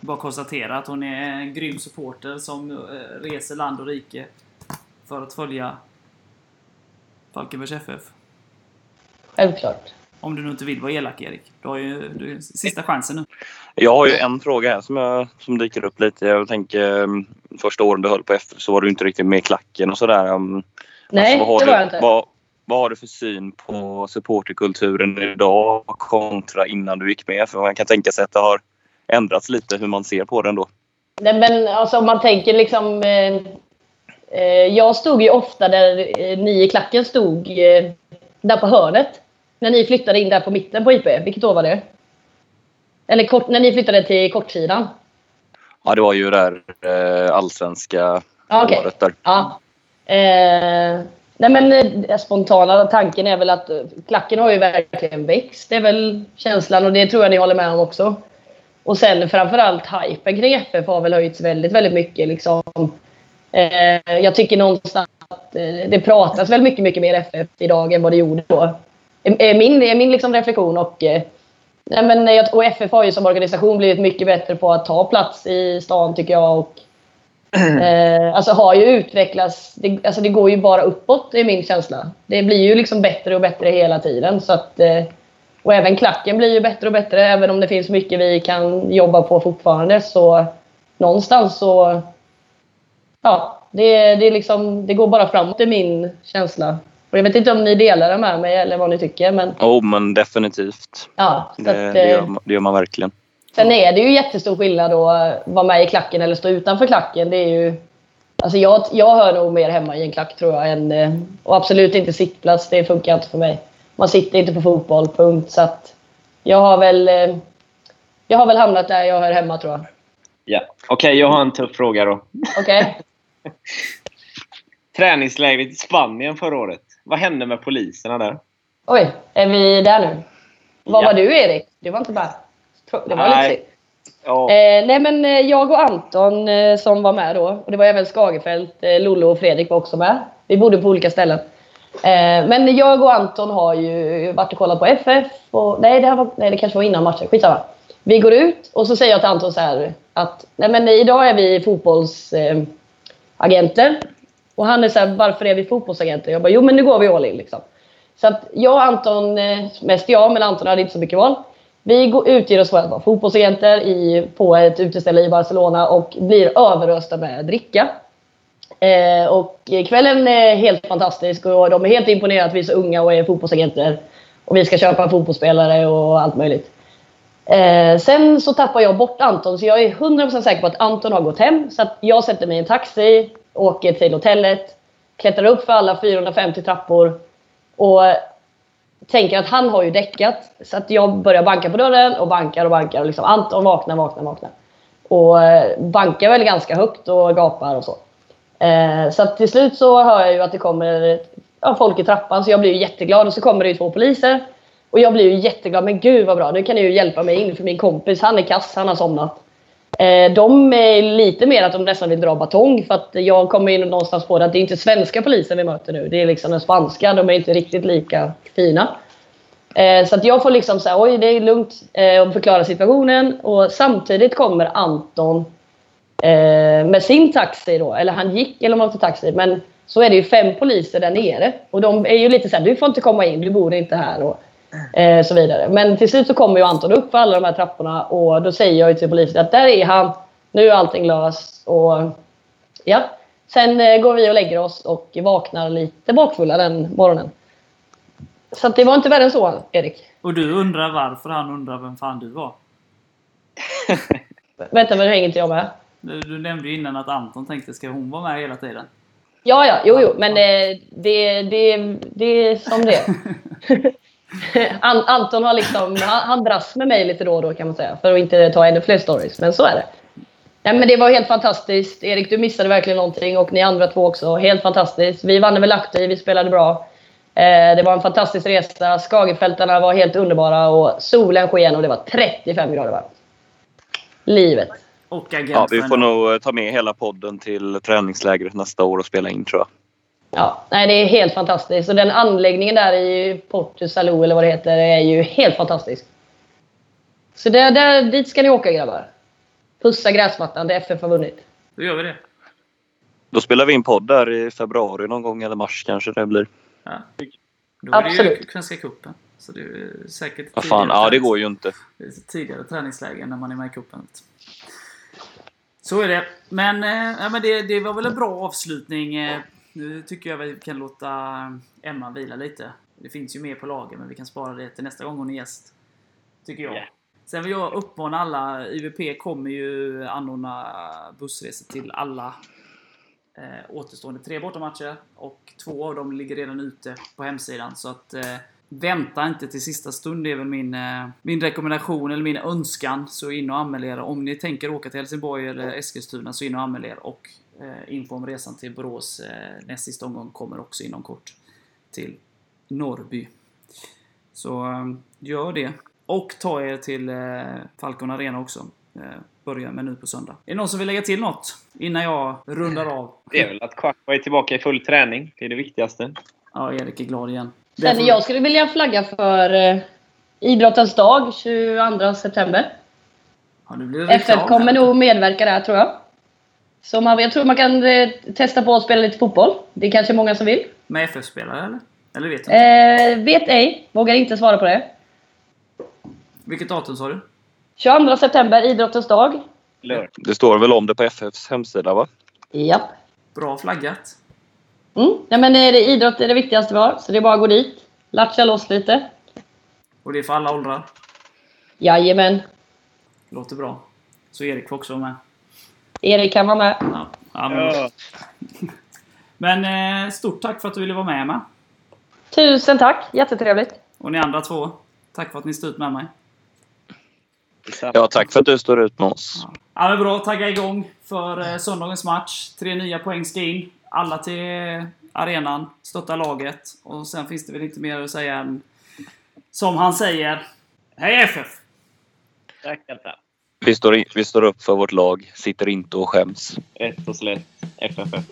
Bara konstatera att hon är en grym supporter som eh, reser land och rike för att följa Falkenbergs FF.
Självklart.
Om du nu inte vill vara elak Erik. Du har ju du, sista chansen nu.
Jag har ju en fråga här som, jag, som dyker upp lite. Jag tänker um, första åren du höll på FF så var du inte riktigt med i klacken och sådär. Um,
Nej,
vad, har
det
du,
var jag inte.
Vad, vad har du för syn på supporterkulturen idag kontra innan du gick med? För man kan tänka sig att det har ändrats lite hur man ser på den då.
Nej, men alltså om man tänker liksom... Eh, jag stod ju ofta där eh, ni i klacken stod eh, där på hörnet. När ni flyttade in där på mitten på IP. Vilket år var det? Eller kort, när ni flyttade till kortsidan.
Ja, det var ju där eh, allsvenska
Ja, okej.
året där.
Ja. Eh, nej men eh, spontana tanken är väl att eh, klacken har ju verkligen växt. Det är väl känslan och det tror jag ni håller med om också. Och sen framförallt hypen kring FF har väl höjts väldigt, väldigt mycket. Liksom. Eh, jag tycker någonstans att eh, det pratas väl mycket, mycket mer FF idag än vad det gjorde då. Är är min, är min liksom reflektion. Och, eh, nej men, och FF har ju som organisation blivit mycket bättre på att ta plats i stan tycker jag. Och, <clears throat> Eh, alltså har ju utvecklats. Det, alltså det går ju bara uppåt, är min känsla. Det blir ju liksom bättre och bättre hela tiden. Så att, eh, och även klacken blir ju bättre och bättre. Även om det finns mycket vi kan jobba på fortfarande. Så någonstans så... Ja, det, det, liksom, det går bara framåt, är min känsla. Och jag vet inte om ni delar det med mig eller vad ni tycker. Men
Oh, men definitivt.
ja, så
Det,
att,
det,
eh,
gör, man- det gör man verkligen.
Sen är det ju jättestor skillnad att vara med i klacken eller stå utanför klacken. Det är ju, alltså jag, jag hör nog mer hemma i en klack tror jag. Än, eh, och absolut inte sittplats, det funkar inte för mig. Man sitter inte på fotboll, punkt. Så att jag har väl, eh, jag har väl hamnat där jag hör hemma tror jag.
Ja. Okej, jag har en tuff fråga då.
Okej? <laughs> <laughs>
Träningslägret i Spanien förra året. Vad hände med poliserna där?
Oj, är vi där nu? Vad
Ja.
var du Erik? Du var inte med? Det var
Nej.
lite.
Ja,
Eh, nej men eh, jag och Anton eh, som var med då, och det var även Skagerfält, eh, Lollo och Fredrik var också med. Vi bodde på olika ställen. Eh, men jag och Anton har ju varit och kollat på FF. Och, nej, det var, nej, det kanske var innan matchen. Skitsamma. Vi går ut och så säger jag till Anton så här att nej men idag är vi fotbollsagenter. Agenter. och han är så här, varför är vi fotbollsagenter? Jag bara, jo men nu går vi all in liksom. Så att jag och Anton, eh, mest jag, men Anton hade inte så mycket val. Vi går utger oss för att vara fotbollsagenter i, på ett uteställe i Barcelona och blir överösta med dricka. Eh, och kvällen är helt fantastisk och de är helt imponerade att vi är så unga och är fotbollsagenter. Och vi ska köpa fotbollsspelare och allt möjligt. Eh, sen så tappar jag bort Anton, så jag är 100% säker på att Anton har gått hem. Så att jag sätter mig i en taxi, åker till hotellet, klättrar upp för alla 450 trappor och tänker att han har ju däckat. Så att jag börjar banka på dörren och bankar och bankar. Och liksom, Anton vaknar, vaknar, vaknar. Och eh, bankar väl ganska högt och gapar och så. Eh, så att till slut så hör jag ju att det kommer ja, folk i trappan. Så jag blir ju jätteglad. Och så kommer det ju två poliser. Och jag blir ju jätteglad. Men gud vad bra, nu kan ni ju hjälpa mig in. För min kompis, han är kass, han har somnat. Eh, de är lite mer att de nästan vill dra batong. För att jag kommer in någonstans på det att det är inte svenska polisen vi möter nu. Det är liksom den spanska. De är inte riktigt lika fina. Eh, så att jag får liksom säga oj det är lugnt eh, och förklara situationen. Och samtidigt kommer Anton eh, med sin taxi då. Eller han gick eller om han åkte taxi. Men så är det ju fem poliser där nere. Och de är ju lite såhär, du får inte komma in, du bor inte här. Och, eh, så vidare. Men till slut så kommer ju Anton upp för alla de här trapporna. Och då säger jag till polisen att där är han. Nu är allting löst. Och ja. Sen eh, går vi och lägger oss och vaknar lite bakfulla den morgonen. Så det var inte värre än så, Erik.
Och du undrar varför han undrar vem fan du var. <laughs>
Vänta, men det hänger inte jag med.
Du, du nämnde ju innan att Anton tänkte, ska hon vara med hela tiden?
Ja, ja, jo, jo, men eh, det, det, det är som det <laughs> <laughs> Anton har liksom, han, han dras med mig lite då och då kan man säga. För att inte ta ännu fler stories, men så är det. Nej, men det var helt fantastiskt. Erik, du missade verkligen någonting och ni andra två också. Helt fantastiskt. Vi vann över Lahti, vi spelade bra. Eh, det var en fantastisk resa. Skagefältarna var helt underbara och solen sken och det var 35 grader varmt. Livet.
Och
Ja, vi får nog eh, ta med hela podden till träningslägret nästa år och spela in tror jag.
Ja, nej, det är helt fantastiskt. Och den anläggningen där i Porto Salou, eller vad det heter, är ju helt fantastisk. Så där, där, dit ska ni åka grabbar. Pussa gräsmattan, det FF har vunnit.
Då gör vi det.
Då spelar vi in podd där i februari någon gång eller mars kanske det blir.
Ja. Då är det ju
Absolut.
Svenska cupen. Så det är säkert
Vad fan, ja det går ju inte.
tidigare träningsläge när man är med i cupen. Så är det. Men, eh, ja, men det, det var väl en bra avslutning. Nu tycker jag vi kan låta Emma vila lite. Det finns ju mer på lager, men vi kan spara det till nästa gång hon är gäst. Tycker jag.
Ja.
Sen vill jag uppmana alla. IVP kommer ju anordna bussresor till alla eh, återstående tre bortamatcher. Och två av dem ligger redan ute på hemsidan. Så att eh, vänta inte till sista stund. Det är väl min, eh, min rekommendation eller min önskan. Så in och anmäl er. Om ni tänker åka till Helsingborg eller Eskilstuna så in och anmäl er. Och info om resan till Borås eh, näst sista omgång kommer också inom kort. Till Norrby. Så eh, gör det. Och ta er till eh, Falcon Arena också. Eh, börja med nu på söndag. Är det någon som vill lägga till något? Innan jag rundar av.
Det är väl att Kvartsberg är tillbaka i full träning. Det är det viktigaste.
Ja, Erik är glad igen.
Sen
Därför-
jag skulle vilja flagga för eh, Idrottens dag 22 september.
Ja, nu blir det
FF kommer nog medverka där tror jag. Så man, jag tror man kan eh, testa på att spela lite fotboll. Det är kanske många som vill.
Med FF-spelare eller? Eller vet du inte?
Eh, vet ej. Vågar inte svara på det.
Vilket datum sa du?
22 september, Idrottens dag.
Lördag.
Det står väl om det på FFs hemsida va?
Japp.
Bra flaggat.
Mm. Ja, men eh, det, idrott är det viktigaste vi har, så det är bara att gå dit. Latcha loss lite.
Och det är för alla åldrar.
Jajamän.
Låter bra. Så Erik får också vara med.
Erik kan vara med.
Ja. Ja, men,
Ja.
men eh, stort tack för att du ville vara med Emma.
Tusen tack. Jättetrevligt.
Och ni andra två. Tack för att ni stod ut med mig.
Ja, tack för att du står ut med oss.
Ja, men bra. Tagga igång för eh, söndagens match. Tre nya poäng ska in. Alla till arenan. Stötta laget. Och sen finns det väl inte mer att säga än som han säger. Hej FF!
Tack, tack.
Vi står, i, vi står upp för vårt lag, sitter inte och skäms.
Rätt och slätt. FFF.